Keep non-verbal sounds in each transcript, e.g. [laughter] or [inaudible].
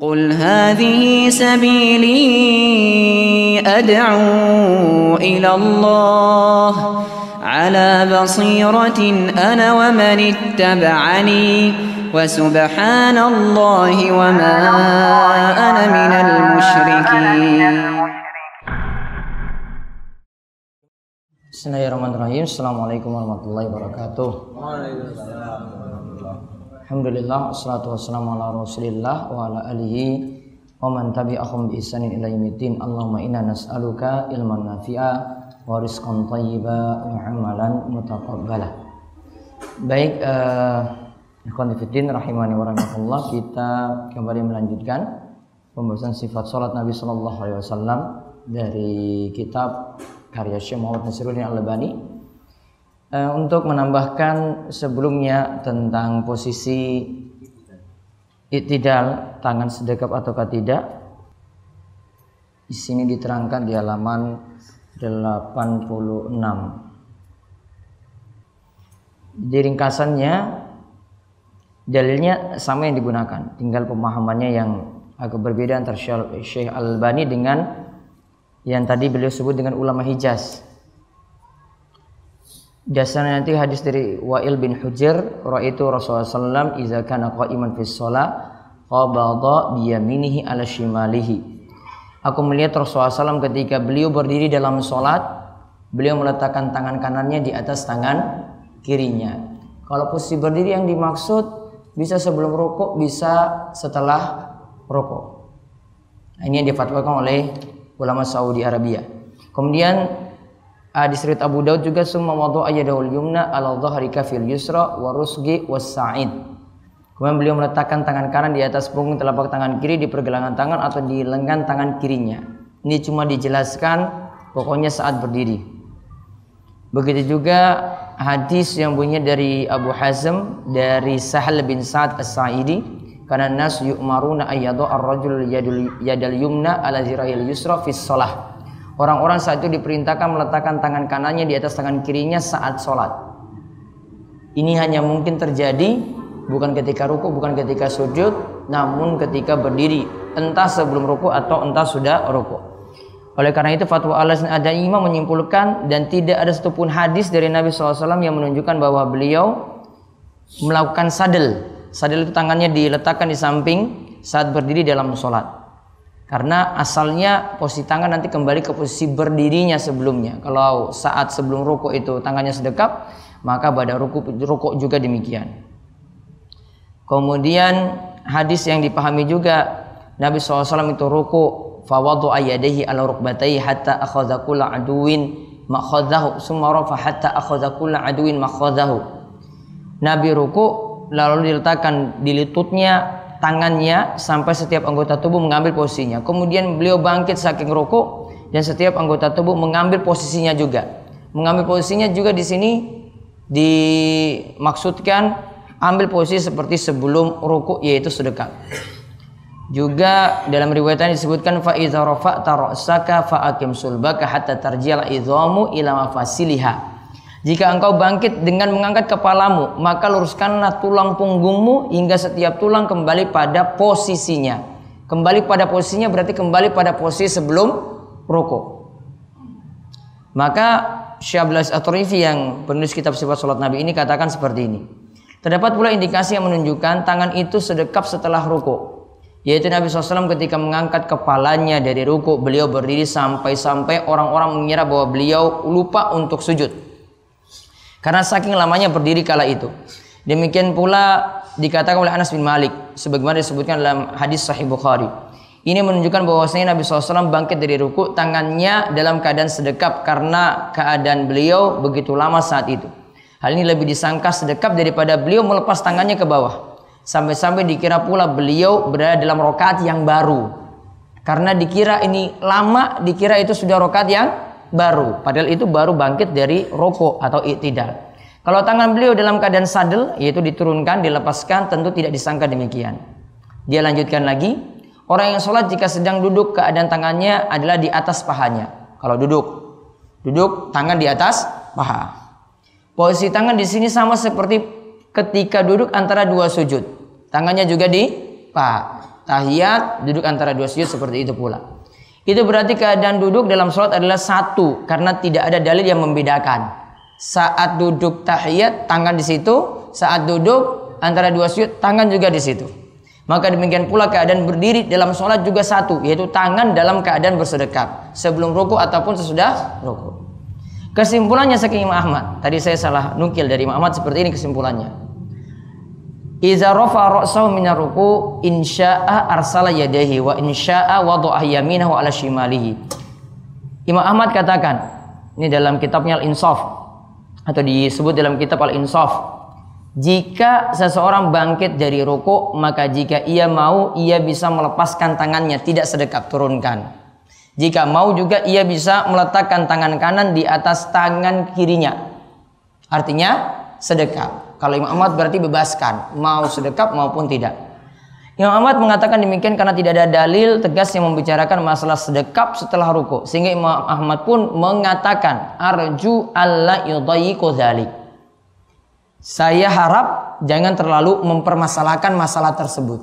قل هذه سبيلي أدعو إلى الله على بصيرة أنا ومن اتبعني وسبحان الله وما أنا من المشركين Bismillahirrahmanirrahim. Assalamualaikum warahmatullahi wabarakatuh. Alhamdulillah wassalatu wassalamu ala Rasulillah wa ala alihi wa man tabi'ahum bi ihsanin ila. Allahumma inna nas'aluka ilman nafi'a wa rizqan thayyiba wa amalan mutaqabbala. Baik uh, ikhwan fillah rahimani wa rahimakumullah kita kembali melanjutkan pembahasan sifat salat Nabi sallallahu alaihi wasallam dari kitab karya Syekh Muhammad Nasiruddin Al-Albani uh, untuk menambahkan sebelumnya tentang posisi itidal tangan sedekap ataukah tidak di sini diterangkan di halaman 86 di ringkasannya dalilnya sama yang digunakan. Tinggal pemahamannya yang agak berbeda antara Syekh Al-Albani dengan yang tadi beliau sebut dengan ulama Hijaz Dasarnya nanti hadis dari Wa'il bin Hujr, ra'aitu Rasulullah sallallahu idza kana qa'iman fi shalah qabada bi yaminihi ala shimalihi. Aku melihat Rasulullah SAW ketika beliau berdiri dalam sholat, beliau meletakkan tangan kanannya di atas tangan kirinya. Kalau posisi berdiri yang dimaksud bisa sebelum rukuk, bisa setelah rukuk. Nah, ini yang difatwakan oleh ulama Saudi Arabia. Kemudian Hadis riwayat Abu Daud juga summa wada'a yadahul yumna ala dhahri kafil yusra wa rusgi was. Kemudian beliau meletakkan tangan kanan di atas punggung telapak tangan kiri di pergelangan tangan atau di lengan tangan kirinya. Ini cuma dijelaskan pokoknya saat berdiri. Begitu juga hadis yang bunyinya dari Abu Hazm dari Sahal bin Sa'ad As-Sa'idi karena nas yu'maruna ayyadu ar-rajul yadal yumna ala zirahil yusra fi shalah Orang-orang saat itu diperintahkan meletakkan tangan kanannya di atas tangan kirinya saat sholat. Ini hanya mungkin terjadi bukan ketika ruku, bukan ketika sujud, namun ketika berdiri, entah sebelum ruku atau entah sudah ruku. Oleh karena itu fatwa al ada imam menyimpulkan dan tidak ada satupun hadis dari Nabi SAW yang menunjukkan bahwa beliau melakukan sadel. Sadel itu tangannya diletakkan di samping saat berdiri dalam sholat. Karena asalnya posisi tangan nanti kembali ke posisi berdirinya sebelumnya. Kalau saat sebelum rukuk itu tangannya sedekap, maka pada rukuk, rukuk juga demikian. Kemudian hadis yang dipahami juga Nabi SAW itu rukuk fawadu ayyadehi ala rukbatai hatta akhadha kulla aduin makhadahu summa rafa hatta akhadha kulla aduin makhadahu. Nabi rukuk lalu diletakkan di lututnya tangannya sampai setiap anggota tubuh mengambil posisinya. Kemudian beliau bangkit saking rokok dan setiap anggota tubuh mengambil posisinya juga. Mengambil posisinya juga di sini dimaksudkan ambil posisi seperti sebelum rukuk yaitu sedekap. Juga dalam riwayat disebutkan fa idza rafa'ta ra'saka fa aqim sulbaka hatta tarjila idhamu ila mafasiliha. Jika engkau bangkit dengan mengangkat kepalamu, maka luruskanlah tulang punggungmu hingga setiap tulang kembali pada posisinya. Kembali pada posisinya berarti kembali pada posisi sebelum rokok. Maka Syablas Atorifi yang penulis kitab sifat sholat Nabi ini katakan seperti ini. Terdapat pula indikasi yang menunjukkan tangan itu sedekap setelah rukuk. Yaitu Nabi SAW ketika mengangkat kepalanya dari rukuk, beliau berdiri sampai-sampai orang-orang mengira bahwa beliau lupa untuk sujud. Karena saking lamanya berdiri kala itu. Demikian pula dikatakan oleh Anas bin Malik sebagaimana disebutkan dalam hadis Sahih Bukhari. Ini menunjukkan bahwasanya Nabi SAW bangkit dari ruku tangannya dalam keadaan sedekap karena keadaan beliau begitu lama saat itu. Hal ini lebih disangka sedekap daripada beliau melepas tangannya ke bawah. Sampai-sampai dikira pula beliau berada dalam rokat yang baru. Karena dikira ini lama, dikira itu sudah rokat yang baru. Padahal itu baru bangkit dari rokok atau iktidal. Kalau tangan beliau dalam keadaan sadel, yaitu diturunkan, dilepaskan, tentu tidak disangka demikian. Dia lanjutkan lagi, orang yang sholat jika sedang duduk keadaan tangannya adalah di atas pahanya. Kalau duduk, duduk tangan di atas paha. Posisi tangan di sini sama seperti ketika duduk antara dua sujud. Tangannya juga di paha. tahiyat, duduk antara dua sujud seperti itu pula. Itu berarti keadaan duduk dalam sholat adalah satu karena tidak ada dalil yang membedakan. Saat duduk tahiyat tangan di situ, saat duduk antara dua sujud tangan juga di situ. Maka demikian pula keadaan berdiri dalam sholat juga satu, yaitu tangan dalam keadaan bersedekap sebelum ruku ataupun sesudah ruku. Kesimpulannya saking Imam Ahmad. Tadi saya salah nukil dari Imam Ahmad seperti ini kesimpulannya. Iza rafa ra'sahu min ruku insya'a arsala yadayhi wa insya'a wada'a yaminahu ala shimalihi. Imam Ahmad katakan, ini dalam kitabnya Al-Insaf atau disebut dalam kitab Al-Insaf. Jika seseorang bangkit dari ruku, maka jika ia mau, ia bisa melepaskan tangannya, tidak sedekap turunkan. Jika mau juga ia bisa meletakkan tangan kanan di atas tangan kirinya. Artinya sedekap. Kalau Imam Ahmad berarti bebaskan, mau sedekap maupun tidak. Imam Ahmad mengatakan demikian karena tidak ada dalil tegas yang membicarakan masalah sedekap setelah ruku. Sehingga Imam Ahmad pun mengatakan arju alla yudayyiqu dzalik. Saya harap jangan terlalu mempermasalahkan masalah tersebut.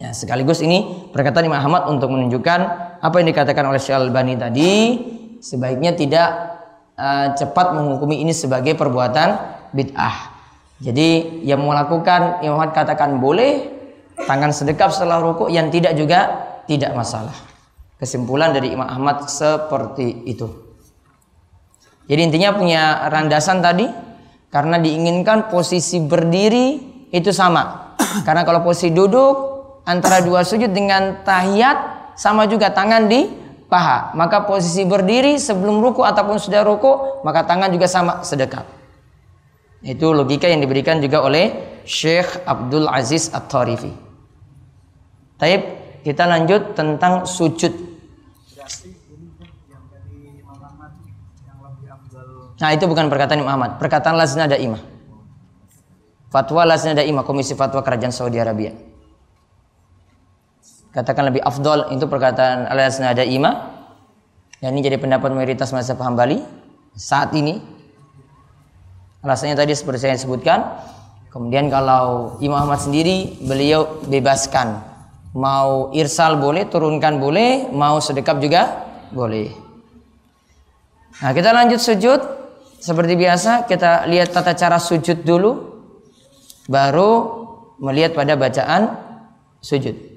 Ya, sekaligus ini perkataan Imam Ahmad untuk menunjukkan apa yang dikatakan oleh Syekh Al-Bani tadi sebaiknya tidak uh, cepat menghukumi ini sebagai perbuatan bid'ah. Jadi yang melakukan Imam Ahmad katakan boleh tangan sedekap setelah rukuk yang tidak juga tidak masalah. Kesimpulan dari Imam Ahmad seperti itu. Jadi intinya punya randasan tadi karena diinginkan posisi berdiri itu sama. Karena kalau posisi duduk antara dua sujud dengan tahiyat sama juga tangan di paha. Maka posisi berdiri sebelum ruku ataupun sudah ruku, maka tangan juga sama sedekap. Itu logika yang diberikan juga oleh Syekh Abdul Aziz At-Tarifi. Taib, kita lanjut tentang sujud. Nah itu bukan perkataan Imam Ahmad, perkataan Lazna Daimah. Fatwa Lazna Daimah, Komisi Fatwa Kerajaan Saudi Arabia katakan lebih afdol itu perkataan al-asna ima dan ini jadi pendapat mayoritas mazhab Hambali saat ini alasannya tadi seperti saya sebutkan kemudian kalau Imam Ahmad sendiri beliau bebaskan mau irsal boleh turunkan boleh mau sedekap juga boleh nah kita lanjut sujud seperti biasa kita lihat tata cara sujud dulu baru melihat pada bacaan sujud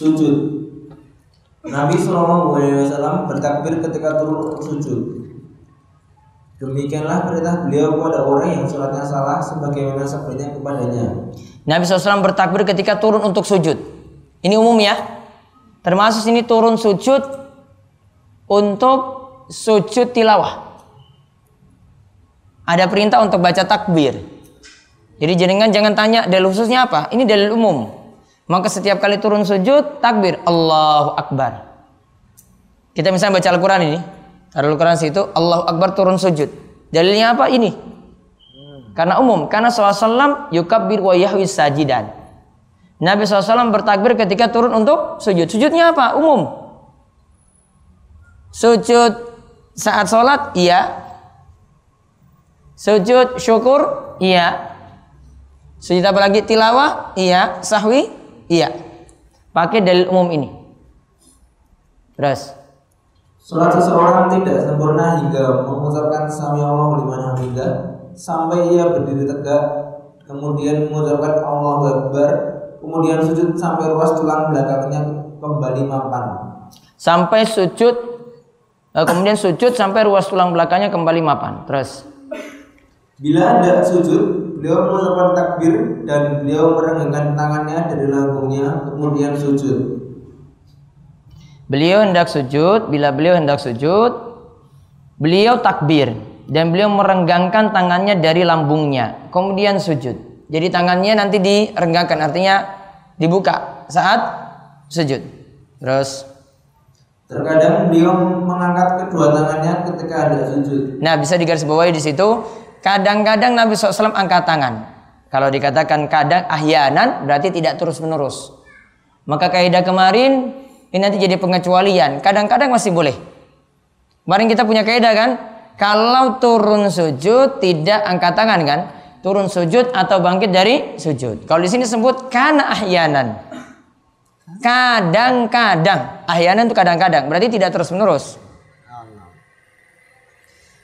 Sujud. Nabi Shallallahu Alaihi Wasallam bertakbir ketika turun sujud. Demikianlah perintah beliau kepada orang yang sholatnya salah sebagaimana sabdanya kepadanya. Nabi SAW bertakbir ketika turun untuk sujud. Ini umum ya. Termasuk ini turun sujud untuk sujud tilawah. Ada perintah untuk baca takbir. Jadi jenengan jangan tanya dalil khususnya apa. Ini dalil umum. Maka setiap kali turun sujud, takbir Allahu Akbar. Kita misalnya baca Al-Quran ini. Ada Al-Quran situ, Allahu Akbar turun sujud. Dalilnya apa? Ini. Karena umum. Karena SAW yukabbir wa yahwi sajidan. Nabi SAW bertakbir ketika turun untuk sujud. Sujudnya apa? Umum. Sujud saat sholat? Iya. Sujud syukur? Iya. Sujud apa lagi? Tilawah? Iya. Sahwi? Iya. Pakai dalil umum ini. Terus. Salat seseorang tidak sempurna hingga mengucapkan sami Allah liman hamidah sampai ia berdiri tegak kemudian mengucapkan Allahu Akbar kemudian sujud sampai ruas tulang belakangnya kembali mapan. Sampai sujud eh, kemudian sujud sampai ruas tulang belakangnya kembali mapan. Terus. Bila anda sujud Beliau mengucapkan takbir dan beliau merenggangkan tangannya dari lambungnya kemudian sujud. Beliau hendak sujud, bila beliau hendak sujud, beliau takbir dan beliau merenggangkan tangannya dari lambungnya, kemudian sujud. Jadi tangannya nanti direnggangkan, artinya dibuka saat sujud. Terus Terkadang beliau mengangkat kedua tangannya ketika ada sujud. Nah, bisa digarisbawahi di situ Kadang-kadang Nabi SAW angkat tangan. Kalau dikatakan kadang ahyanan berarti tidak terus menerus. Maka kaidah kemarin ini nanti jadi pengecualian. Kadang-kadang masih boleh. Kemarin kita punya kaidah kan? Kalau turun sujud tidak angkat tangan kan? turun sujud atau bangkit dari sujud. Kalau di sini sebut kana ahyanan. Kadang-kadang. Ahyanan itu kadang-kadang. Berarti tidak terus-menerus.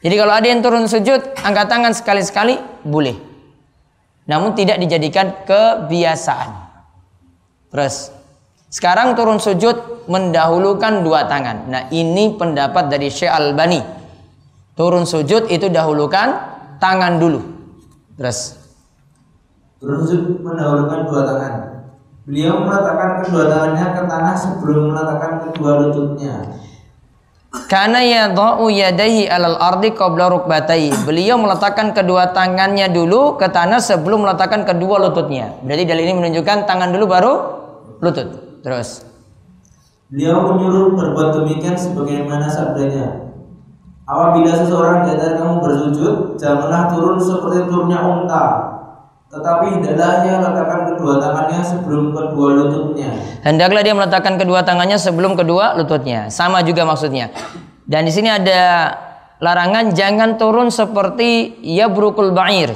Jadi kalau ada yang turun sujud, angkat tangan sekali-sekali boleh. Namun tidak dijadikan kebiasaan. Terus sekarang turun sujud mendahulukan dua tangan. Nah, ini pendapat dari Syekh Albani. Turun sujud itu dahulukan tangan dulu. Terus Turun sujud mendahulukan dua tangan. Beliau meletakkan kedua tangannya ke tanah sebelum meletakkan kedua lututnya. Karena yadha'u yadaihi alal ardi qabla rukbatai. Beliau meletakkan kedua tangannya dulu ke tanah sebelum meletakkan kedua lututnya. Berarti dalil ini menunjukkan tangan dulu baru lutut. Terus. Beliau menyuruh berbuat demikian sebagaimana sabdanya. Apabila seseorang di antara kamu bersujud, janganlah turun seperti turunnya unta, tetapi hendaklah ia letakkan kedua tangannya sebelum kedua lututnya. Hendaklah dia meletakkan kedua tangannya sebelum kedua lututnya. Sama juga maksudnya. Dan di sini ada larangan jangan turun seperti ya brukul ba'ir.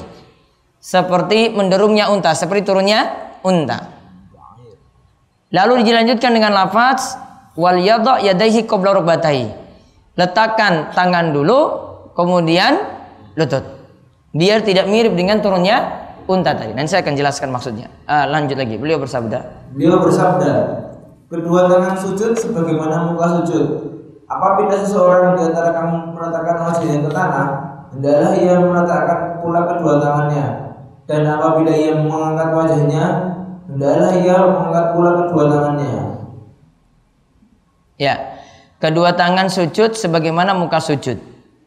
Seperti menderumnya unta, seperti turunnya unta. Lalu dilanjutkan dengan lafaz wal yadha yadaihi qabla rukbatai. Letakkan tangan dulu kemudian lutut. Biar tidak mirip dengan turunnya unta tadi. Nanti saya akan jelaskan maksudnya. Ah, lanjut lagi. Beliau bersabda. Beliau bersabda, kedua tangan sujud sebagaimana muka sujud. Apabila seseorang di antara kamu meletakkan wajahnya ke tanah, hendaklah ia meletakkan pula kedua tangannya. Dan apabila ia mengangkat wajahnya, hendaklah ia mengangkat pula kedua tangannya. Ya. Kedua tangan sujud sebagaimana muka sujud.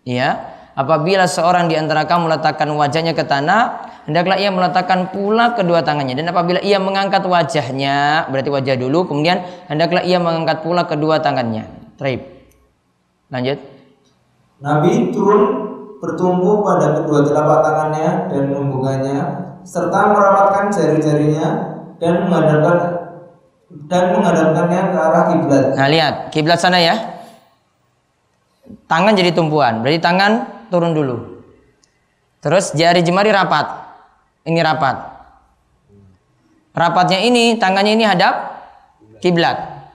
Ya. Apabila seorang di antara kamu meletakkan wajahnya ke tanah, hendaklah ia meletakkan pula kedua tangannya. Dan apabila ia mengangkat wajahnya, berarti wajah dulu, kemudian hendaklah ia mengangkat pula kedua tangannya. Traip. Lanjut. Nabi turun bertumpu pada kedua telapak tangannya dan membukanya, serta merapatkan jari-jarinya dan menghadapkan dan menghadapkannya ke arah kiblat. Nah, lihat, kiblat sana ya. Tangan jadi tumpuan, berarti tangan turun dulu. Terus jari jemari rapat. Ini rapat. Rapatnya ini, tangannya ini hadap kiblat.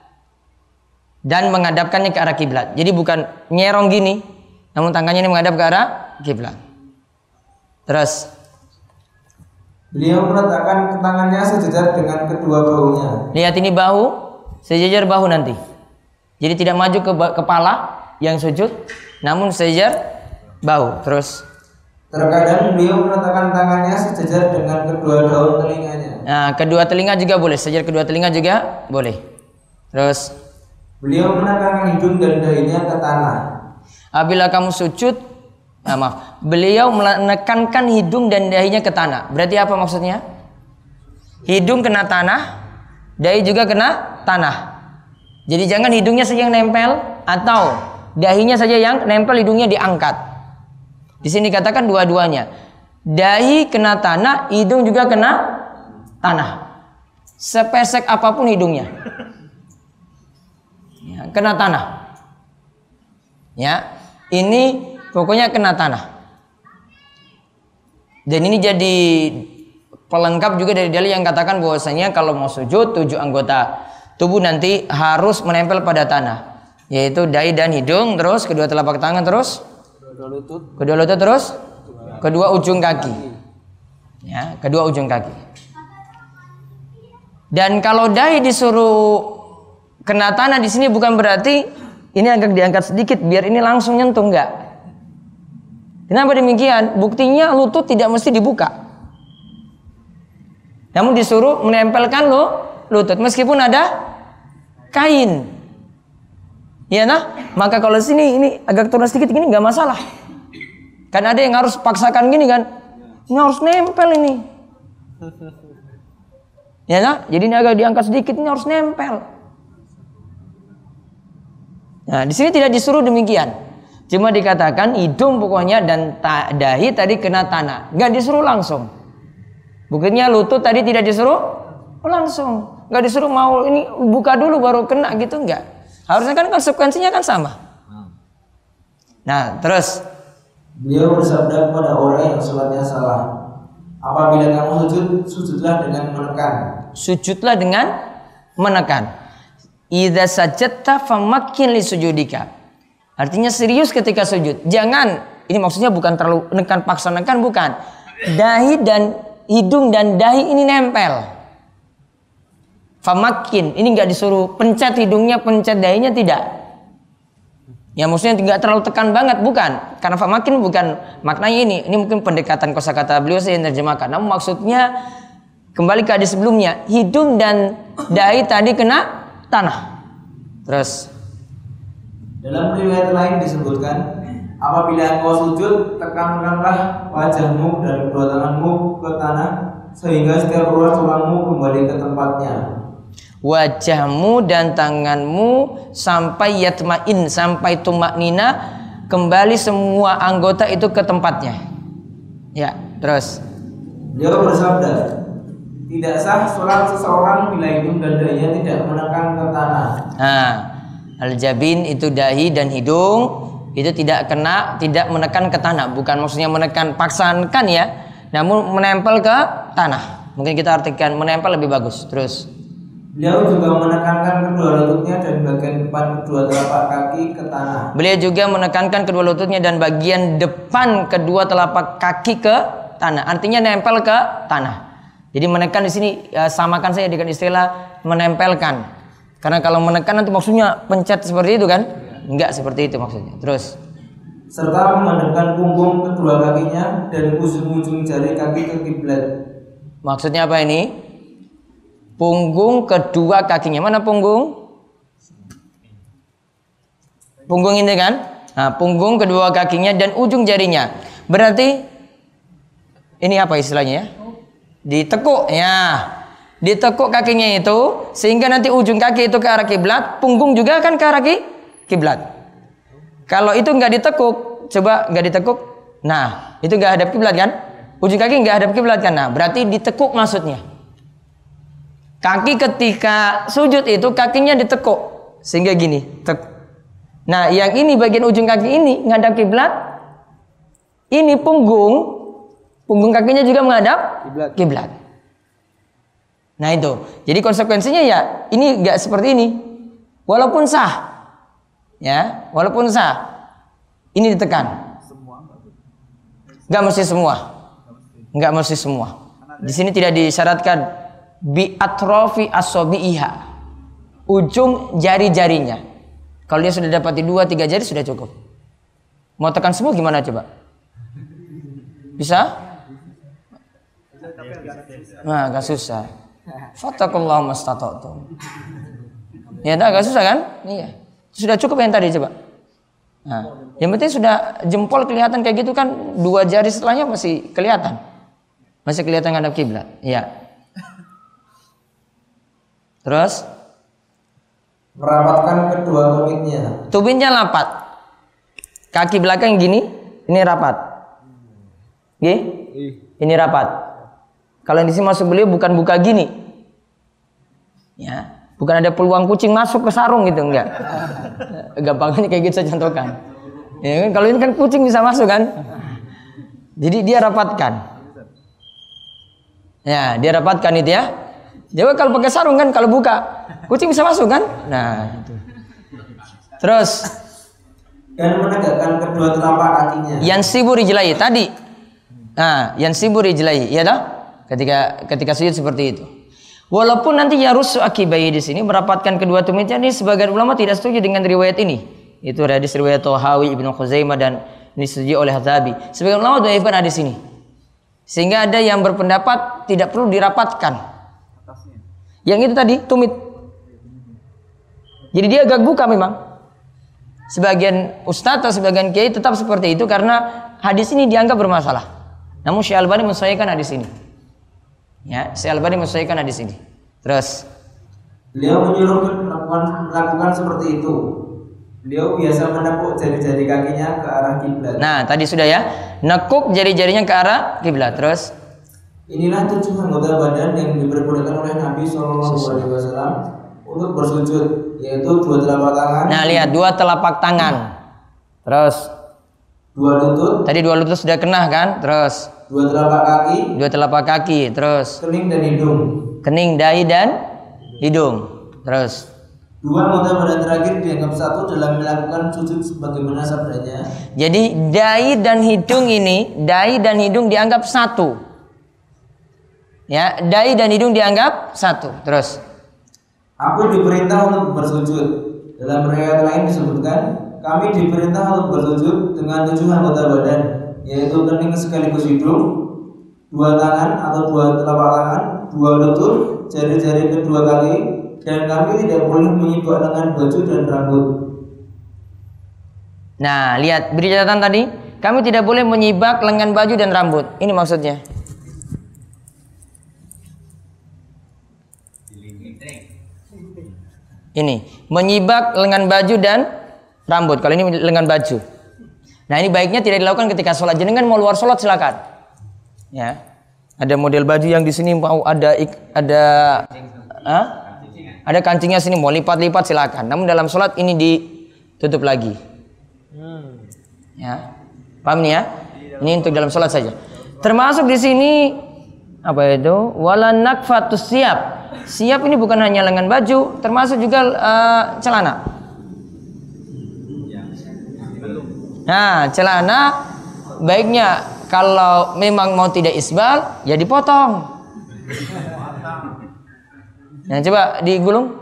Dan menghadapkannya ke arah kiblat. Jadi bukan nyerong gini, namun tangannya ini menghadap ke arah kiblat. Terus Beliau meletakkan tangannya sejajar dengan kedua bahunya. lihat ini bahu, sejajar bahu nanti. Jadi tidak maju ke kepala yang sujud, namun sejajar bahu. Terus Terkadang beliau meletakkan tangannya sejajar dengan kedua daun telinganya. Nah, kedua telinga juga boleh. Sejajar kedua telinga juga boleh. Terus, Beliau menekankan hidung dan dahinya ke tanah. apabila kamu sujud, ah, maaf, beliau menekankan hidung dan dahinya ke tanah. Berarti apa maksudnya? Hidung kena tanah, dahi juga kena tanah. Jadi jangan hidungnya saja yang nempel atau dahinya saja yang nempel, hidungnya diangkat. Di sini katakan dua-duanya. Dahi kena tanah, hidung juga kena tanah. Sepesek apa pun hidungnya. Ya, kena tanah. Ya, ini pokoknya kena tanah. Dan ini jadi pelengkap juga dari dalil yang katakan bahwasanya kalau mau sujud tujuh anggota tubuh nanti harus menempel pada tanah, yaitu dahi dan hidung, terus kedua telapak tangan, terus kedua lutut, terus kedua ujung kaki. Ya, kedua ujung kaki. Dan kalau dahi disuruh kena tanah di sini bukan berarti ini agak diangkat sedikit biar ini langsung nyentuh enggak. Kenapa demikian? Buktinya lutut tidak mesti dibuka. Namun disuruh menempelkan lo lutut meskipun ada kain. Ya nah, maka kalau sini ini agak turun sedikit gini nggak masalah. Kan ada yang harus paksakan gini kan. Ini harus nempel ini. Ya nah, jadi ini agak diangkat sedikit ini harus nempel. Nah, di sini tidak disuruh demikian. Cuma dikatakan hidung pokoknya dan ta- dahi tadi kena tanah. Nggak disuruh langsung. Buktinya lutut tadi tidak disuruh langsung. Nggak disuruh mau ini buka dulu baru kena gitu nggak. Harusnya kan konsekuensinya kan sama. Nah terus Beliau bersabda kepada orang yang sholatnya salah. Apabila kamu sujud, sujudlah dengan menekan. Sujudlah dengan menekan. Idza sajadta famakin li sujudika. Artinya serius ketika sujud. Jangan ini maksudnya bukan terlalu nekan paksa nekan bukan. Dahi dan hidung dan dahi ini nempel. Famakin ini nggak disuruh pencet hidungnya, pencet dahinya tidak. Ya maksudnya tidak terlalu tekan banget bukan. Karena famakin bukan maknanya ini. Ini mungkin pendekatan kosakata beliau saya terjemahkan. Namun maksudnya kembali ke hadis sebelumnya, hidung dan dahi tadi kena tanah. Terus dalam riwayat lain disebutkan apabila engkau sujud tekankanlah wajahmu dan kedua tanganmu ke tanah sehingga setiap ruas tulangmu kembali ke tempatnya. Wajahmu dan tanganmu sampai yatmain sampai tumak nina kembali semua anggota itu ke tempatnya. Ya, terus. Dia bersabda, tidak sah sholat seseorang bila hidung dan dahinya tidak menekan ke tanah. Nah, al-jabin itu dahi dan hidung itu tidak kena, tidak menekan ke tanah. Bukan maksudnya menekan paksakan ya, namun menempel ke tanah. Mungkin kita artikan menempel lebih bagus. Terus. Beliau juga menekankan kedua lututnya dan bagian depan kedua telapak kaki ke tanah. Beliau juga menekankan kedua lututnya dan bagian depan kedua telapak kaki ke tanah. Artinya nempel ke tanah. Jadi menekan di sini ya, samakan saya dengan istilah menempelkan. Karena kalau menekan nanti maksudnya pencet seperti itu kan? Enggak seperti itu maksudnya. Terus serta menekan punggung kedua kakinya dan ujung-ujung jari kaki ke kiblat. Maksudnya apa ini? Punggung kedua kakinya. Mana punggung? Punggung ini kan? Nah, punggung kedua kakinya dan ujung jarinya. Berarti ini apa istilahnya ya? ditekuk ya ditekuk kakinya itu sehingga nanti ujung kaki itu ke arah kiblat punggung juga kan ke arah kiblat. Kalau itu nggak ditekuk coba nggak ditekuk nah itu nggak hadap kiblat kan? Ujung kaki nggak hadap kiblat kan? Nah berarti ditekuk maksudnya. Kaki ketika sujud itu kakinya ditekuk sehingga gini tek. Nah yang ini bagian ujung kaki ini ngadap kiblat ini punggung punggung kakinya juga menghadap kiblat. Nah itu, jadi konsekuensinya ya ini nggak seperti ini. Walaupun sah, ya, walaupun sah, ini ditekan. Nggak mesti semua, nggak mesti semua. Di sini tidak disyaratkan bi atrofi asobiiha, ujung jari-jarinya. Kalau dia sudah dapat di dua tiga jari sudah cukup. Mau tekan semua gimana coba? Bisa? Nah, agak susah. Fatakullah mastata'tum. Ya, agak susah kan? Iya. Sudah cukup yang tadi coba. Nah, yang penting sudah jempol kelihatan kayak gitu kan dua jari setelahnya masih kelihatan. Masih kelihatan ngadap kiblat. Iya. Terus merapatkan kedua tumitnya. Tumitnya rapat. Kaki belakang gini, ini rapat. Gih? Ini rapat. Kalau di sini masuk beliau bukan buka gini. Ya, bukan ada peluang kucing masuk ke sarung gitu enggak. [laughs] Gampangnya kayak gitu saya contohkan. Ya kan kalau ini kan kucing bisa masuk kan. Jadi dia rapatkan. Ya, dia rapatkan itu ya. Jadi kalau pakai sarung kan kalau buka kucing bisa masuk kan? Nah, itu. Terus dan menegakkan kedua telapak kakinya. Yang sibur rijlai tadi. Nah, yang sibur rijlai, ya dah? Ketika ketika sujud seperti itu. Walaupun nanti rusuh akibai di sini merapatkan kedua tumitnya ini sebagian ulama tidak setuju dengan riwayat ini. Itu hadis riwayat Tahawi Ibnu Khuzaimah dan ini setuju oleh Hadabi. Sebagian ulama dhaifkan hadis ini. Sehingga ada yang berpendapat tidak perlu dirapatkan. Yang itu tadi tumit. Jadi dia agak buka memang. Sebagian ustadz atau sebagian kiai tetap seperti itu karena hadis ini dianggap bermasalah. Namun Syekh Albani menyesuaikan hadis ini. Ya, si Albani menyesuaikan di sini. Terus beliau menyuruh melakukan, melakukan seperti itu. Beliau biasa menekuk jari-jari kakinya ke arah kiblat. Nah, tadi sudah ya. Nekuk jari-jarinya ke arah kiblat. Terus Inilah tujuh anggota badan yang diperbolehkan oleh Nabi Shallallahu Alaihi Wasallam untuk bersujud, yaitu dua telapak tangan. Nah, lihat dua telapak tangan. Terus dua lutut. Tadi dua lutut sudah kena kan? Terus dua telapak kaki, dua telapak kaki, terus kening dan hidung. kening, dahi dan hidung. Terus Dua anggota badan terakhir dianggap satu dalam melakukan sujud sebagaimana sabdanya. jadi dahi dan hidung ini, dahi dan hidung dianggap satu. Ya, dahi dan hidung dianggap satu. Terus Aku diperintah untuk bersujud. Dalam riwayat lain disebutkan, kami diperintah untuk bersujud dengan tujuh anggota badan, yaitu kening sekaligus hidung, dua tangan atau dua telapak tangan, dua lutut, jari-jari kedua kaki, dan kami tidak boleh menyibak dengan baju dan rambut. Nah, lihat beri catatan tadi. Kami tidak boleh menyibak lengan baju dan rambut. Ini maksudnya. Ini menyibak lengan baju dan rambut. Kalau ini lengan baju. Nah, ini baiknya tidak dilakukan ketika sholat. Jenengan mau luar sholat silakan. Ya. Ada model baju yang di sini mau ada ik- ada Hah? Ada kancingnya sini mau lipat-lipat silakan. Namun dalam sholat ini ditutup lagi. Ya. Paham nih ya? Ini untuk dalam sholat saja. Termasuk di sini apa itu? Wala nakfatus siap. Siap ini bukan hanya lengan baju, termasuk juga eh, celana. Nah, celana baiknya kalau memang mau tidak isbal, ya dipotong. Nah, coba digulung.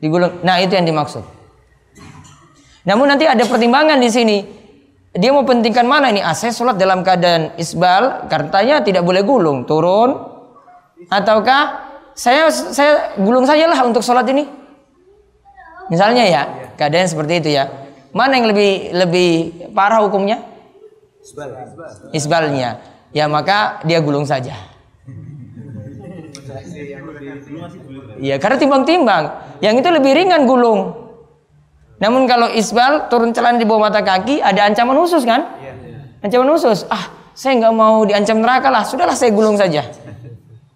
Digulung. Nah, itu yang dimaksud. Namun nanti ada pertimbangan di sini. Dia mau pentingkan mana ini? Saya sholat dalam keadaan isbal, katanya tidak boleh gulung, turun. Ataukah saya saya gulung sajalah untuk sholat ini? Misalnya ya, keadaan seperti itu ya. Mana yang lebih lebih parah hukumnya? Isbalnya. Ya maka dia gulung saja. Iya, karena timbang-timbang. Yang itu lebih ringan gulung. Namun kalau isbal turun celana di bawah mata kaki ada ancaman khusus kan? Ancaman khusus. Ah, saya nggak mau diancam neraka lah. Sudahlah saya gulung saja.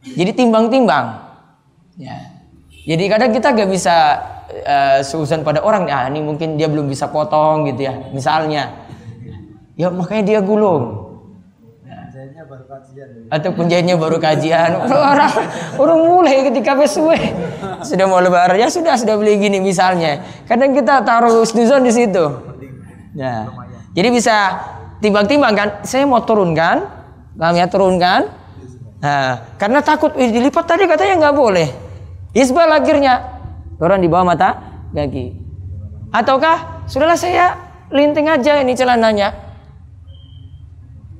Jadi timbang-timbang. Ya. Jadi kadang kita nggak bisa uh, seuzan pada orang. Ah, ini mungkin dia belum bisa potong gitu ya. Misalnya. Ya makanya dia gulung. Atau penjahitnya baru kajian. Orang, orang mulai ketika pesuwe sudah mau lebaran ya sudah sudah beli gini misalnya. Kadang kita taruh snuzon di situ. Ya. Jadi bisa timbang-timbang kan. Saya mau turunkan, kami ya turunkan. Nah, karena takut "Ih, dilipat tadi katanya nggak boleh. Isbal akhirnya turun di bawah mata kaki. Ataukah sudahlah saya linting aja ini celananya.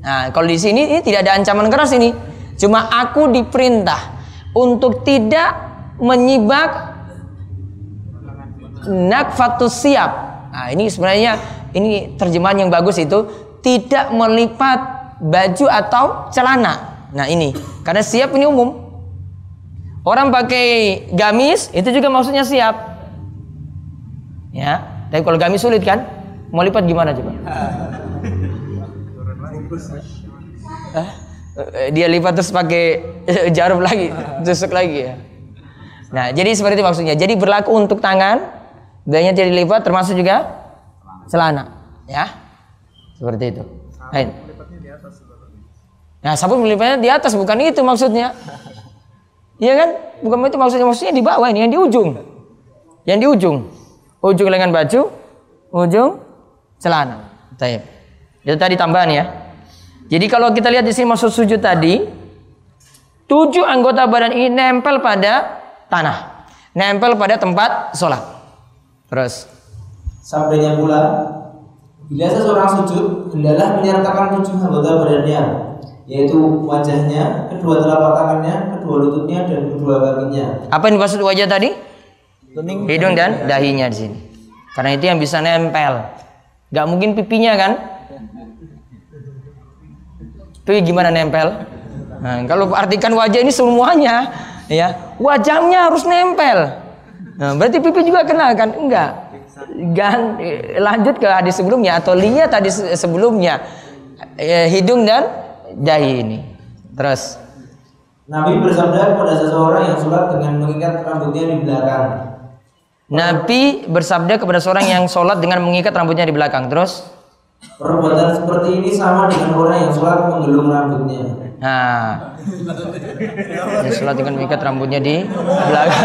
Nah, kalau di sini ini tidak ada ancaman keras ini. Cuma aku diperintah untuk tidak menyibak nakfatus siap. Nah, ini sebenarnya ini terjemahan yang bagus itu tidak melipat baju atau celana. Nah, ini karena siap ini umum. Orang pakai gamis itu juga maksudnya siap. Ya, tapi kalau gamis sulit kan? Mau lipat gimana coba? Eh, dia lipat terus pakai [laughs] jarum lagi, tusuk lagi ya. Nah, jadi seperti itu maksudnya. Jadi berlaku untuk tangan, bedanya tidak dilipat termasuk juga celana, ya. Seperti itu. Nah, sabun melipatnya di atas bukan itu maksudnya. Iya kan? Bukan itu maksudnya, maksudnya di bawah ini yang di ujung. Yang di ujung. Ujung lengan baju, ujung celana. Baik. Itu tadi tambahan ya. Jadi kalau kita lihat di sini maksud sujud tadi, tujuh anggota badan ini nempel pada tanah, nempel pada tempat sholat. Terus, Sabdanya pula, bila seseorang sujud, hendaklah menyertakan tujuh anggota badannya, yaitu wajahnya, kedua telapak tangannya, kedua lututnya, dan kedua kakinya. apa yang dimaksud wajah tadi? Hidung dan dahinya di sini. Karena itu yang bisa nempel. Gak mungkin pipinya kan? Pipi gimana nempel? Nah, kalau artikan wajah ini semuanya, ya wajahnya harus nempel. Nah, berarti pipi juga kena kan? Enggak. Gan, lanjut ke hadis sebelumnya atau lihat tadi se- sebelumnya Eh, hidung dan dahi ini. Terus, Nabi bersabda kepada seseorang yang sholat dengan mengikat rambutnya di belakang. Nabi bersabda kepada seorang yang sholat dengan mengikat rambutnya di belakang. Terus, Perbuatan seperti ini sama dengan orang yang sholat menggelung rambutnya. Nah, ya sholat dengan mengikat rambutnya di belakang.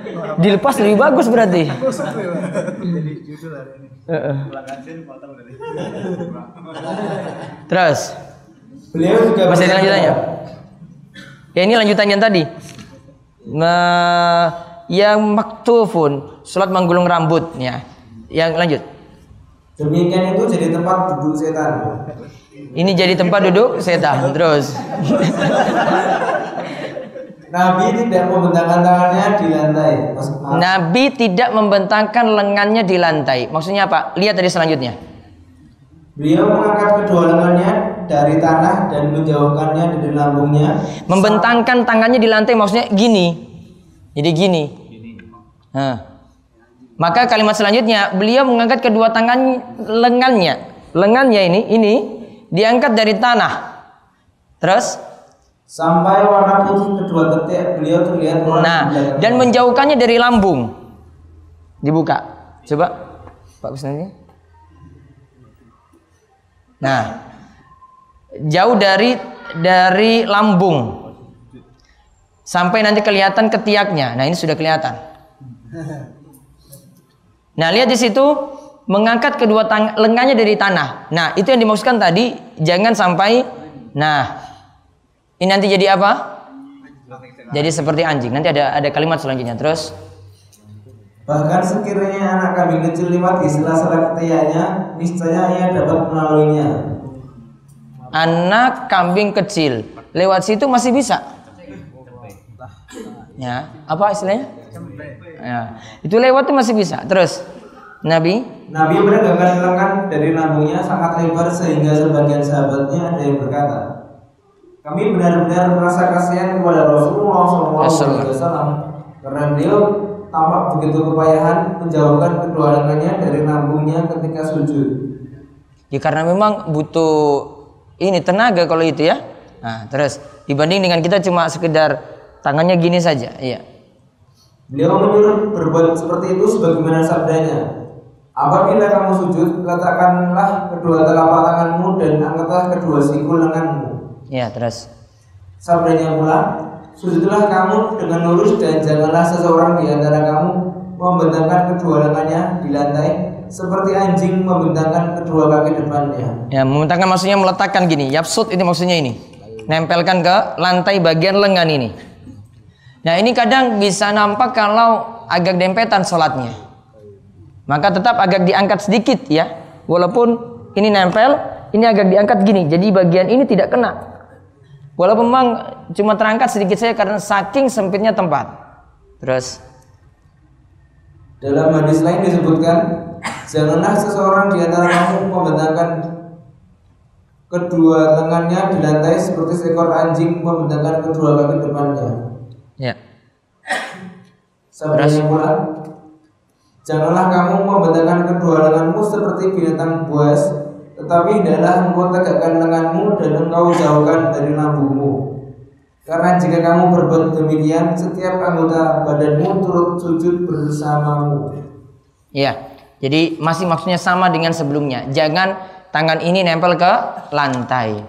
[laughs] Dilepas lebih bagus berarti. Heeh. Terus, Beliau juga masih ada lanjutannya? Ya ini lanjutannya yang tadi. Nah, yang maktufun, sholat menggulung rambut, ya. Yang lanjut. Demikian itu jadi tempat duduk setan. Ini jadi tempat duduk setan. Terus. [laughs] Nabi tidak membentangkan tangannya di lantai. Maaf. Nabi tidak membentangkan lengannya di lantai. Maksudnya apa? Lihat tadi selanjutnya. Beliau mengangkat kedua lengannya dari tanah dan menjauhkannya dari lambungnya. Membentangkan tangannya di lantai maksudnya gini. Jadi gini. Nah. Maka kalimat selanjutnya beliau mengangkat kedua tangan lengannya. Lengannya ini ini diangkat dari tanah. Terus Sampai warna putih kedua ketik beliau terlihat nah dan menjauhkannya dari lambung. Dibuka. Coba Pak Kusnandi. Nah, jauh dari dari lambung sampai nanti kelihatan ketiaknya. Nah, ini sudah kelihatan. Nah, lihat di situ mengangkat kedua tang lengannya dari tanah. Nah, itu yang dimaksudkan tadi, jangan sampai nah ini nanti jadi apa? Jadi seperti anjing. Nanti ada ada kalimat selanjutnya. Terus Bahkan sekiranya anak kambing kecil lewat di sela-sela ketiaknya, niscaya ia dapat melaluinya. anak kambing kecil lewat situ masih bisa. Ya, apa istilahnya? Ya, itu lewat tuh masih bisa. Terus Nabi Nabi menegakkan lengan dari lambungnya sangat lebar sehingga sebagian sahabatnya ada yang berkata, kami benar-benar merasa kasihan kepada Rasulullah SAW karena beliau tampak begitu kepayahan menjauhkan kedua lengannya dari lambungnya ketika sujud. Ya karena memang butuh ini tenaga kalau itu ya. Nah, terus dibanding dengan kita cuma sekedar tangannya gini saja. Iya. Beliau menyuruh berbuat seperti itu sebagaimana sabdanya. Apabila kamu sujud, letakkanlah kedua telapak tanganmu dan angkatlah kedua siku lenganmu. Iya, terus. Sabdanya pula, sujudlah kamu dengan lurus dan janganlah seseorang di antara kamu membentangkan kedua lengannya di lantai seperti anjing membentangkan kedua kaki depannya. Ya, membentangkan maksudnya meletakkan gini. Yapsut ini maksudnya ini. Nempelkan ke lantai bagian lengan ini. Nah, ini kadang bisa nampak kalau agak dempetan sholatnya. Maka tetap agak diangkat sedikit ya. Walaupun ini nempel, ini agak diangkat gini. Jadi bagian ini tidak kena. Walaupun memang cuma terangkat sedikit saja karena saking sempitnya tempat. Terus Dalam hadis lain disebutkan, janganlah seseorang di antara kamu membentangkan kedua lengannya di lantai seperti seekor anjing membentangkan kedua kaki depannya. ya. Sabdanya pula, janganlah kamu membentangkan kedua lenganmu seperti binatang buas, tetapi hendaklah engkau tegakkan lenganmu dan engkau jauhkan dari lambungmu. Karena jika kamu berbuat demikian, setiap anggota badanmu turut sujud bersamamu. Iya. Jadi masih maksudnya sama dengan sebelumnya. Jangan tangan ini nempel ke lantai.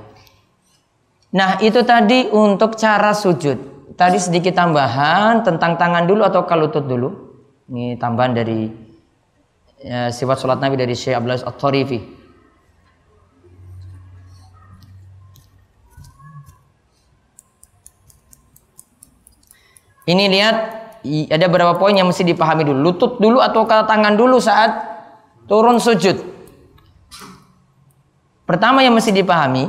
Nah, itu tadi untuk cara sujud. Tadi sedikit tambahan tentang tangan dulu atau kalutut dulu. Ini tambahan dari ya, sifat sholat Nabi dari Syekh Abdul Aziz At-Tarifi. Ini lihat ada beberapa poin yang mesti dipahami dulu. Lutut dulu atau ke tangan dulu saat turun sujud. Pertama yang mesti dipahami,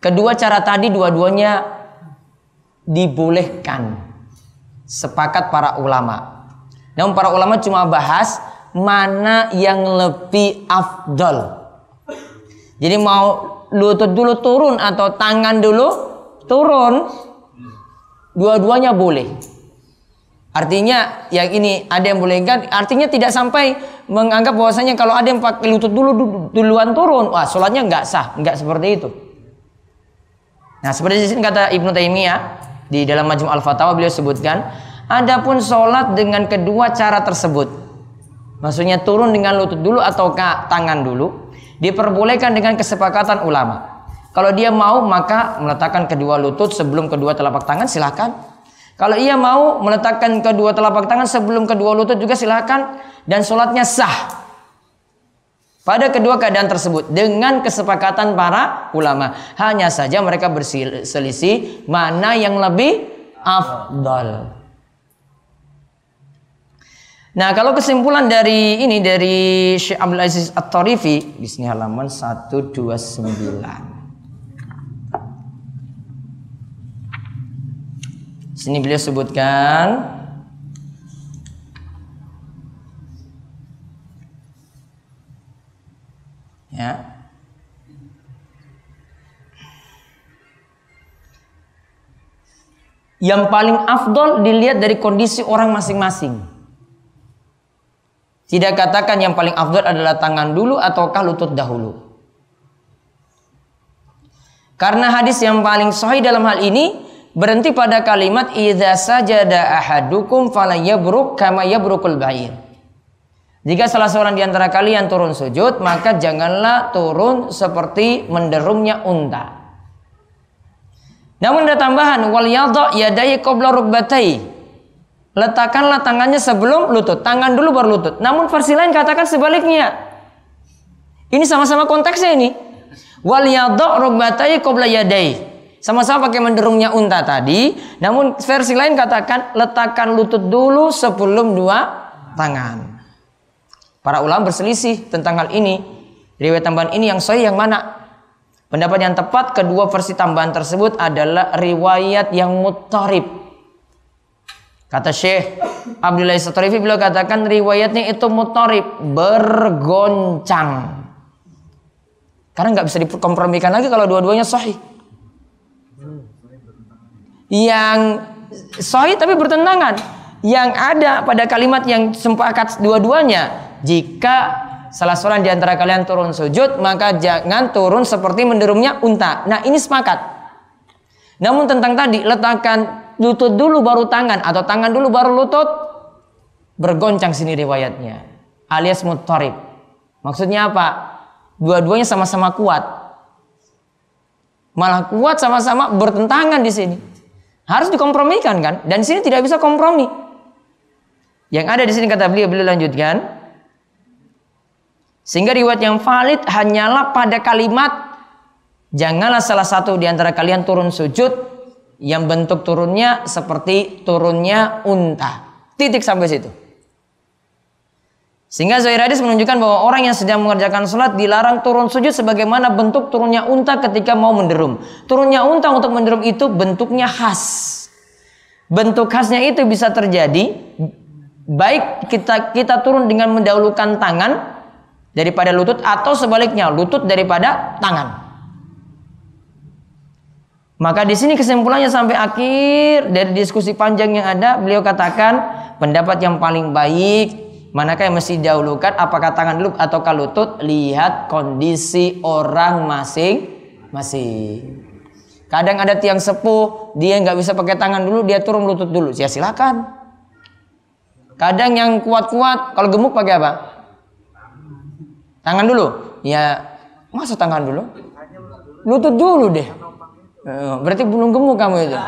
kedua cara tadi dua-duanya dibolehkan. Sepakat para ulama. Namun para ulama cuma bahas mana yang lebih afdol. Jadi mau lutut dulu turun atau tangan dulu turun, dua-duanya boleh. Artinya yang ini ada yang boleh kan? Artinya tidak sampai menganggap bahwasanya kalau ada yang pakai lutut dulu du- duluan turun, wah sholatnya nggak sah, nggak seperti itu. Nah seperti di sini kata Ibnu Taimiyah di dalam Majmu' al Fatawa beliau sebutkan Adapun sholat dengan kedua cara tersebut, maksudnya turun dengan lutut dulu atau tangan dulu, diperbolehkan dengan kesepakatan ulama. Kalau dia mau maka meletakkan kedua lutut sebelum kedua telapak tangan silahkan. Kalau ia mau meletakkan kedua telapak tangan sebelum kedua lutut juga silahkan dan sholatnya sah. Pada kedua keadaan tersebut dengan kesepakatan para ulama. Hanya saja mereka berselisih mana yang lebih afdal. Nah, kalau kesimpulan dari ini dari Syekh Abdul Aziz At-Tarifi di sini halaman 129. Sini beliau sebutkan ya yang paling afdol dilihat dari kondisi orang masing-masing. Tidak katakan yang paling afdol adalah tangan dulu ataukah lutut dahulu. Karena hadis yang paling sahih dalam hal ini berhenti pada kalimat idza sajada ahadukum falayabruk kama yabrukul ba'ir. Jika salah seorang di antara kalian turun sujud, maka janganlah turun seperti menderumnya unta. Namun ada tambahan wal yadha yadai qabla rukbatai letakkanlah tangannya sebelum lutut. Tangan dulu baru lutut. Namun versi lain katakan sebaliknya. Ini sama-sama konteksnya ini. Wal yadha rukbatai qabla yadai. Sama-sama pakai menderungnya unta tadi, namun versi lain katakan letakkan lutut dulu sebelum dua tangan. Para ulama berselisih tentang hal ini. Riwayat tambahan ini yang sahih yang mana? Pendapat yang tepat kedua versi tambahan tersebut adalah riwayat yang mutarib Kata Syekh Abdullah Satarifi beliau katakan riwayatnya itu mutarib bergoncang. Karena nggak bisa dikompromikan lagi kalau dua-duanya sahih. Yang sahih tapi bertentangan. Yang ada pada kalimat yang sepakat dua-duanya. Jika salah seorang di antara kalian turun sujud, maka jangan turun seperti menderumnya unta. Nah ini sepakat. Namun tentang tadi letakkan lutut dulu baru tangan atau tangan dulu baru lutut bergoncang sini riwayatnya alias mutarib maksudnya apa dua-duanya sama-sama kuat malah kuat sama-sama bertentangan di sini harus dikompromikan kan dan sini tidak bisa kompromi yang ada di sini kata beliau beliau lanjutkan sehingga riwayat yang valid hanyalah pada kalimat janganlah salah satu di antara kalian turun sujud yang bentuk turunnya seperti turunnya unta. Titik sampai situ. Sehingga Zahir hadis menunjukkan bahwa orang yang sedang mengerjakan sholat dilarang turun sujud sebagaimana bentuk turunnya unta ketika mau menderum. Turunnya unta untuk menderum itu bentuknya khas. Bentuk khasnya itu bisa terjadi baik kita kita turun dengan mendahulukan tangan daripada lutut atau sebaliknya lutut daripada tangan. Maka di sini kesimpulannya sampai akhir dari diskusi panjang yang ada, beliau katakan pendapat yang paling baik manakah yang mesti dahulukan apakah tangan dulu atau lutut lihat kondisi orang masing-masing. Kadang ada tiang sepuh, dia nggak bisa pakai tangan dulu, dia turun lutut dulu. Ya silakan. Kadang yang kuat-kuat, kalau gemuk pakai apa? Tangan dulu. Ya, masa tangan dulu? Lutut dulu deh. Eh, berarti belum gemuk kamu itu.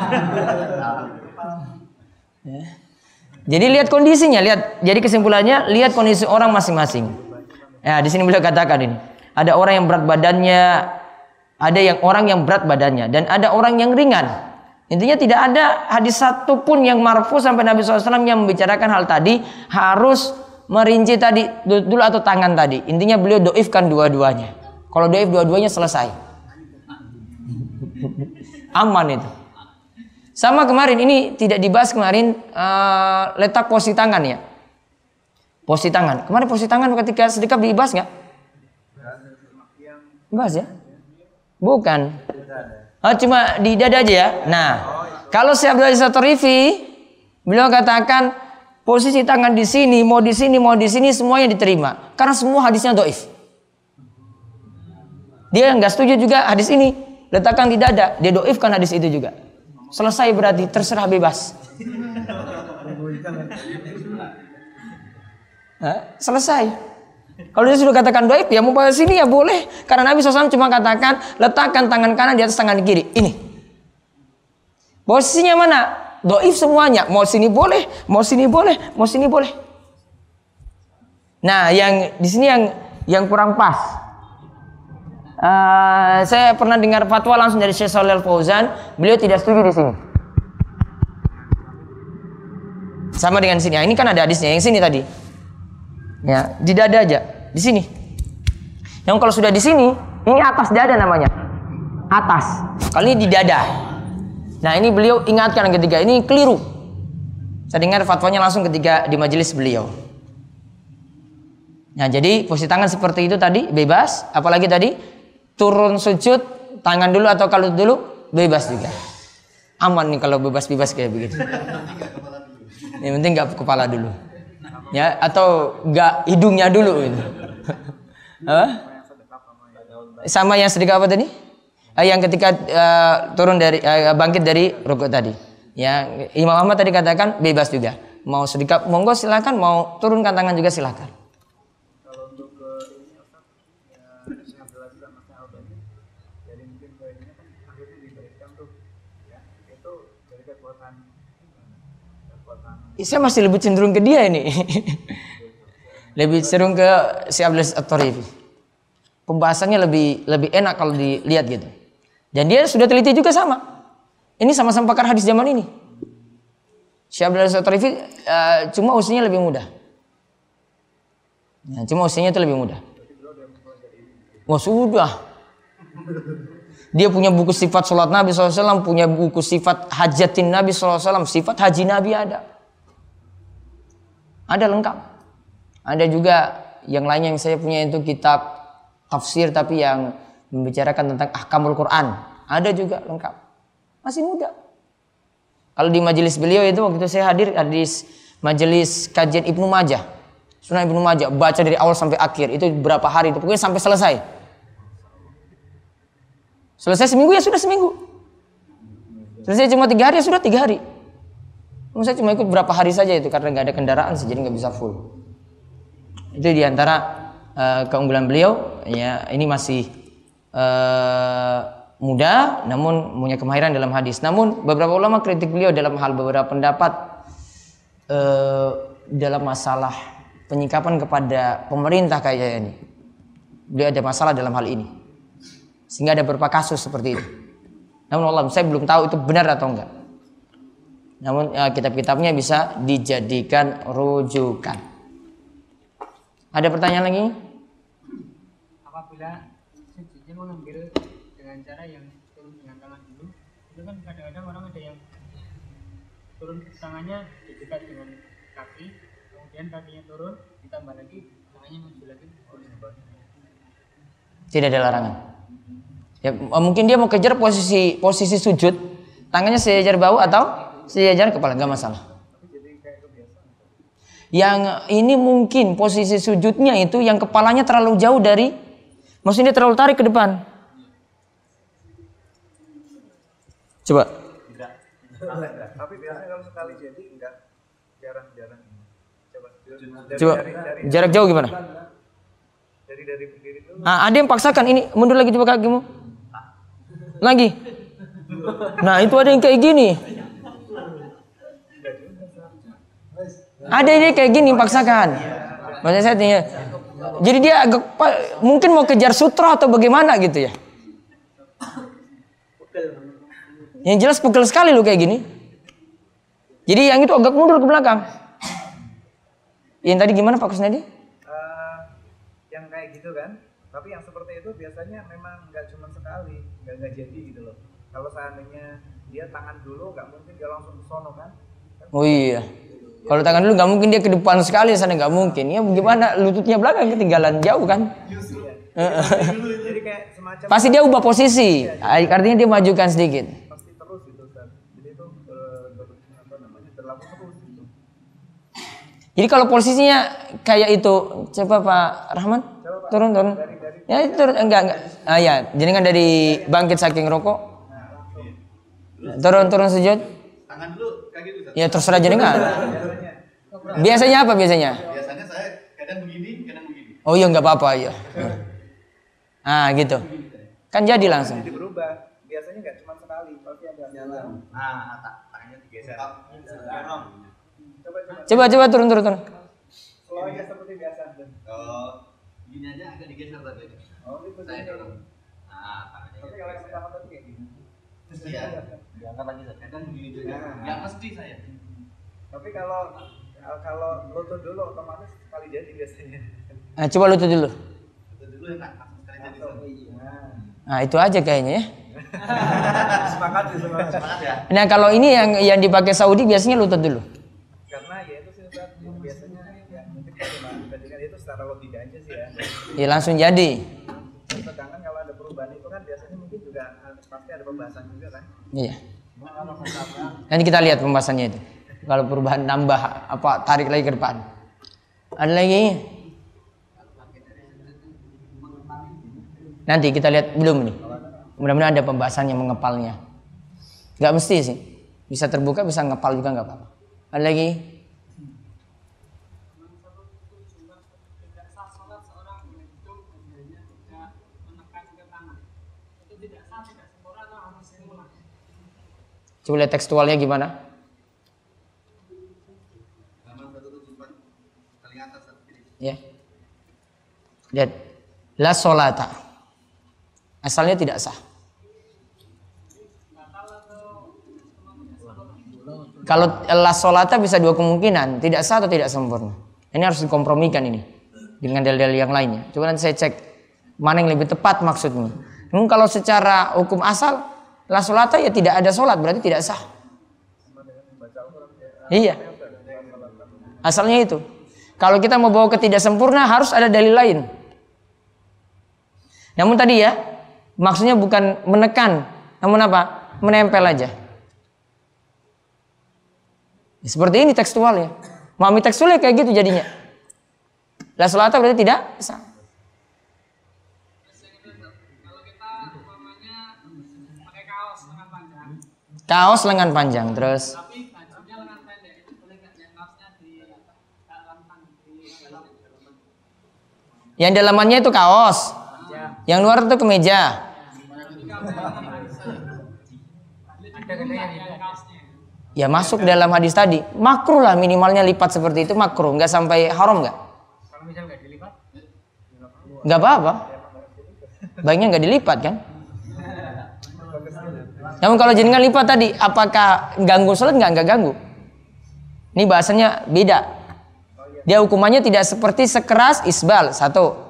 Ya. [laughs] Jadi lihat kondisinya, lihat. Jadi kesimpulannya lihat kondisi orang masing-masing. Ya, di sini beliau katakan ini. Ada orang yang berat badannya, ada yang orang yang berat badannya, dan ada orang yang ringan. Intinya tidak ada hadis satu pun yang marfu sampai Nabi SAW yang membicarakan hal tadi harus merinci tadi dulu atau tangan tadi. Intinya beliau doifkan dua-duanya. Kalau doif dua-duanya selesai. Aman itu. Sama kemarin ini tidak dibahas kemarin uh, letak posisi tangan ya. Posisi tangan. Kemarin posisi tangan ketika sedekap dibahas nggak? Bahas ya? Bukan. Oh, cuma di dada aja ya. Nah, kalau Syekh Abdul Aziz Tarifi beliau katakan posisi tangan di sini, mau di sini, mau di sini semuanya diterima karena semua hadisnya doif. Dia nggak setuju juga hadis ini letakkan di dada, dia doifkan hadis itu juga. Selesai berarti terserah bebas. Hah? selesai. Kalau dia sudah katakan doib, ya mau pada sini ya boleh. Karena Nabi SAW cuma katakan, letakkan tangan kanan di atas tangan kiri. Ini. Posisinya mana? Doib semuanya. Mau sini boleh, mau sini boleh, mau sini boleh. Nah, yang di sini yang yang kurang pas. Uh, saya pernah dengar fatwa langsung dari Syekh Shalal Fauzan, beliau tidak setuju di sini. Sama dengan sini. Nah, ini kan ada hadisnya yang sini tadi. Ya, di dada aja, di sini. Yang kalau sudah di sini, ini atas dada namanya. Atas. Kali ini di dada. Nah, ini beliau ingatkan ketika ini keliru. Saya dengar fatwanya langsung ketika di majelis beliau. Nah, jadi posisi tangan seperti itu tadi bebas, apalagi tadi turun sujud tangan dulu atau kalau dulu bebas juga. Aman nih kalau bebas-bebas kayak begitu. Yang penting nggak kepala dulu ya atau enggak hidungnya dulu [laughs] itu. Sama yang sedekah apa tadi? Uh, yang ketika uh, turun dari uh, bangkit dari rukuk tadi. Ya, Imam Ahmad tadi katakan bebas juga. Mau sedekah monggo silakan, mau turunkan tangan juga silakan. Saya masih lebih cenderung ke dia ini. [laughs] lebih cenderung ke si Abdul At-Tarifi. Pembahasannya lebih lebih enak kalau dilihat gitu. Dan dia sudah teliti juga sama. Ini sama-sama pakar hadis zaman ini. Si Abdul At-Tarifi uh, cuma usianya lebih muda. Ya, cuma usianya itu lebih muda. Wah sudah. Dia punya buku sifat sholat Nabi SAW, punya buku sifat hajatin Nabi SAW, sifat haji Nabi ada. Ada lengkap. Ada juga yang lain yang saya punya itu kitab tafsir tapi yang membicarakan tentang ahkamul Quran. Ada juga lengkap. Masih muda. Kalau di majelis beliau itu waktu itu saya hadir hadis majelis kajian Ibnu Majah. Sunan Ibnu Majah baca dari awal sampai akhir itu berapa hari itu pokoknya sampai selesai. Selesai seminggu ya sudah seminggu. Selesai cuma tiga hari ya sudah tiga hari. Saya cuma ikut berapa hari saja itu karena nggak ada kendaraan sih jadi nggak bisa full. Itu di antara uh, eh, keunggulan beliau. Ya ini masih uh, muda, namun punya kemahiran dalam hadis. Namun beberapa ulama kritik beliau dalam hal beberapa pendapat uh, dalam masalah penyikapan kepada pemerintah kayak ini. Beliau ada masalah dalam hal ini. Sehingga ada beberapa kasus seperti itu. Namun Allah saya belum tahu itu benar atau enggak. Namun ya, kitab-kitabnya bisa dijadikan rujukan. Ada pertanyaan lagi? Apabila sujudnya mengambil dengan cara yang turun dengan tangan dulu, itu kan kadang-kadang orang ada yang turun tangannya dekat dengan kaki, kemudian kakinya turun, ditambah lagi tangannya muncul lagi Tidak ada larangan. Ya, mungkin dia mau kejar posisi posisi sujud, tangannya sejajar bau atau sejajar kepala nggak masalah. Yang ini mungkin posisi sujudnya itu yang kepalanya terlalu jauh dari, maksudnya terlalu tarik ke depan. Coba. Tapi biasanya kalau sekali jadi enggak jarang-jarang. Coba. Coba. Jarak jauh gimana? Dari dari berdiri dulu. Nah, ada yang paksakan ini mundur lagi coba kakimu. Lagi. Nah, itu ada yang kayak gini. Ada ini kayak gini paksakan. Maksudnya saya tanya, jadi dia agak mungkin mau kejar sutra atau bagaimana gitu ya. Yang jelas pegel sekali lo kayak gini. Jadi yang itu agak mundur ke belakang. Yang tadi gimana Pak Kusnadi? Uh, yang kayak gitu kan. Tapi yang seperti itu biasanya memang nggak cuma sekali, nggak nggak jadi gitu loh. Kalau seandainya dia tangan dulu, nggak mungkin dia langsung ke sono kan. Oh iya. Kalau tangan dulu nggak mungkin dia ke depan sekali sana nggak mungkin. Ya bagaimana lututnya belakang ketinggalan jauh kan? Pasti dia ubah posisi. Artinya dia majukan sedikit. Jadi kalau posisinya kayak itu, coba Pak Rahman turun turun. Ya itu turun enggak enggak. Ah ya, jadi kan dari bangkit saking rokok. Turun turun sujud. tangan dulu. Ya terserah jenengan. biasanya Biasanya apa biasanya? Biasanya saya kadang begini, kadang begini. Oh iya nggak apa-apa ya. Ah gitu. Kan jadi langsung. jadi berubah biasanya nggak cuma sekali pasti ada jalan Nah, tak tangannya digeser. Coba coba Coba coba turun turun turun. slow aja seperti biasa Oh, gini aja agak digeser tadi. oh itu Saya dorong. Nah, tangannya tapi kalau yang pertama tadi kayak gini Iya. Diangkat lagi Ustaz. Kadang begini juga. Nah. Enggak mesti saya. tapi kalau kalau lutut dulu otomatis sekali jadi biasanya Nah, coba lutut dulu. Itu dulu enak, langsung sekali jadi Ustaz. nah itu aja kayaknya ya. [laughs] sepakat sih sepakat Semangat ya. Nah kalau ini yang yang dipakai Saudi biasanya lutut dulu. karena ya itu sih Ustaz, biasanya ya mungkin bandingkan itu secara logika aja sih ya Ya langsung jadi. sedangkan kalau ada perubahan itu kan biasanya mungkin juga eh, pasti ada pembahasan juga kan Iya. Nanti kita lihat pembahasannya itu. Kalau perubahan nambah apa tarik lagi ke depan. Ada lagi? Nanti kita lihat belum nih. Mudah-mudahan ada pembahasan yang mengepalnya. Gak mesti sih. Bisa terbuka, bisa ngepal juga nggak apa-apa. Ada lagi? tidak sah sholat seorang menghitung badannya tidak menekan ke tangan itu tidak sah tidak sempurna atau harus sempurna Coba lihat tekstualnya gimana? Sama 174 paling atas Ustaz. Ini. Ya. Lihat. La solata. Asalnya tidak sah. Kalau la solata bisa dua kemungkinan, tidak sah atau tidak sempurna. Ini harus dikompromikan ini dengan dalil-dalil yang lainnya. Coba nanti saya cek mana yang lebih tepat maksudnya. Namun kalau secara hukum asal la solata ya tidak ada solat berarti tidak sah. Iya. Asalnya itu. Kalau kita mau bawa ke tidak sempurna harus ada dalil lain. Namun tadi ya, maksudnya bukan menekan, namun apa? Menempel aja. Ya, Seperti ini tekstualnya. Mami tekstualnya kayak gitu jadinya. La salata berarti tidak sah. kalau kita umpamanya pakai kaos lengan panjang Kaos lengan panjang terus. tapi bajunya lengan pendek itu boleh nggak yang kaosnya di dalam tang di dalam Yang dalamannya itu kaos. Yang luar itu kemeja. kaosnya Ya masuk dalam hadis tadi. Makruh lah minimalnya lipat seperti itu makruh. Nggak sampai haram nggak? kalau misal nggak dilipat Nggak apa-apa. Baiknya nggak dilipat kan? Namun kalau jenengan lipat tadi, apakah ganggu sholat nggak? Nggak ganggu. Ini bahasanya beda. Dia hukumannya tidak seperti sekeras isbal satu.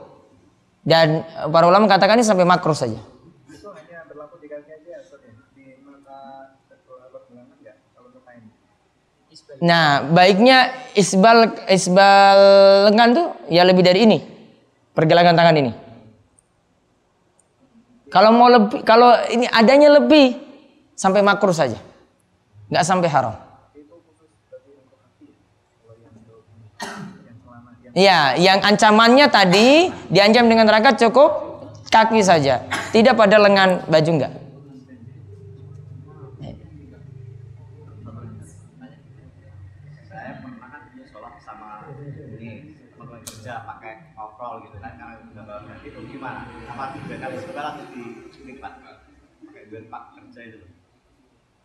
Dan para ulama katakan ini sampai makruh saja. Nah, baiknya isbal isbal lengan tuh ya lebih dari ini. Pergelangan tangan ini. Kalau mau lebih kalau ini adanya lebih sampai makruh saja. nggak sampai haram. Iya, yang ancamannya tadi diancam dengan neraka cukup kaki saja, tidak pada lengan baju enggak. saya pernah kan dia sholat sama ini teman kerja pakai overall gitu kan karena udah bawa itu gimana apa tiga kali sebentar atau di lipat pakai dua pak kerja itu loh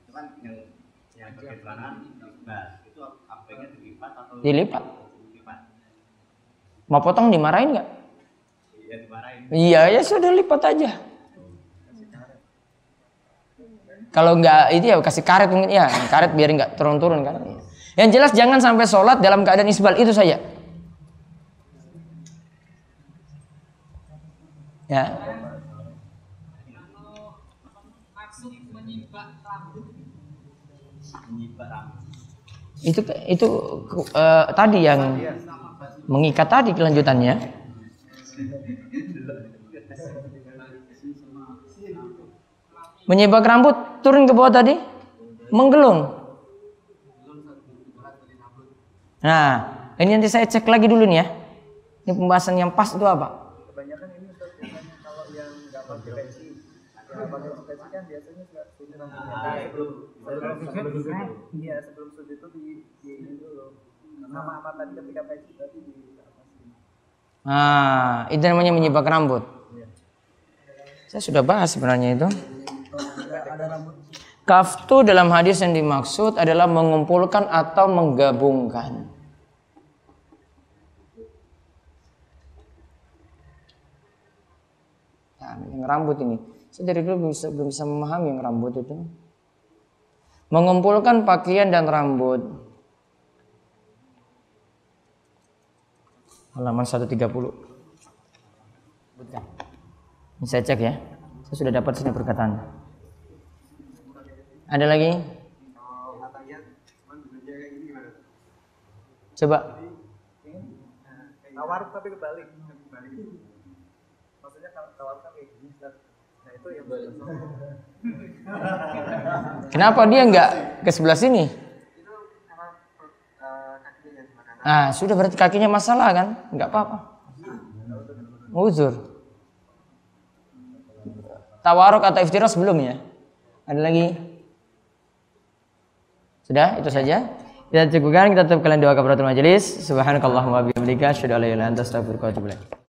itu kan yang yang pakai celana nah itu apanya dilipat atau Dilipat. dilipat Mau potong dimarahin nggak? iya dimarahin Iya ya sudah lipat aja. Kalau nggak itu ya kasih karet mungkin ya karet biar nggak turun-turun kan. Yang jelas jangan sampai sholat dalam keadaan isbal itu saja. Ya. maksud menyibak rambut menyibat rambut Itu itu eh, tadi yang mengikat tadi kelanjutannya. Menyibak rambut turun ke bawah tadi, menggelung. Nah, ini nanti saya cek lagi dulu nih ya. Ini pembahasan yang pas itu apa? Peci kan biasanya sudah Nah, sebelum sebelum sebelum sujud, iya sebelum sujud itu di di ini dulu. Sama sama tadi ketika peci tadi di. Nah, itu namanya menyibak rambut. Saya sudah bahas sebenarnya itu. Kaftu dalam hadis yang dimaksud adalah mengumpulkan atau menggabungkan. Nah, yang rambut ini. Saya dari dulu belum bisa, belum bisa memahami rambut itu. Mengumpulkan pakaian dan rambut. Halaman 130. Sebutkan. Ini saya cek ya. Saya sudah dapat sini perkataan. Ada lagi? Coba. Tawaruk tapi kebalik. Maksudnya kalau tawaruk kan kayak gini, Ustaz. Nah, itu yang [laughs] Kenapa dia nggak ke sebelah sini? Ah, sudah berarti kakinya masalah kan? Nggak apa-apa. Uzur. Tawaruk atau iftiras belum ya? Ada lagi? Sudah, itu saja. Kita cukupkan, kita tutup kalian doa kafaratul majelis. Subhanakallahumma wa bihamdika asyhadu an la ilaha illa anta astaghfiruka wa atubu ilaik.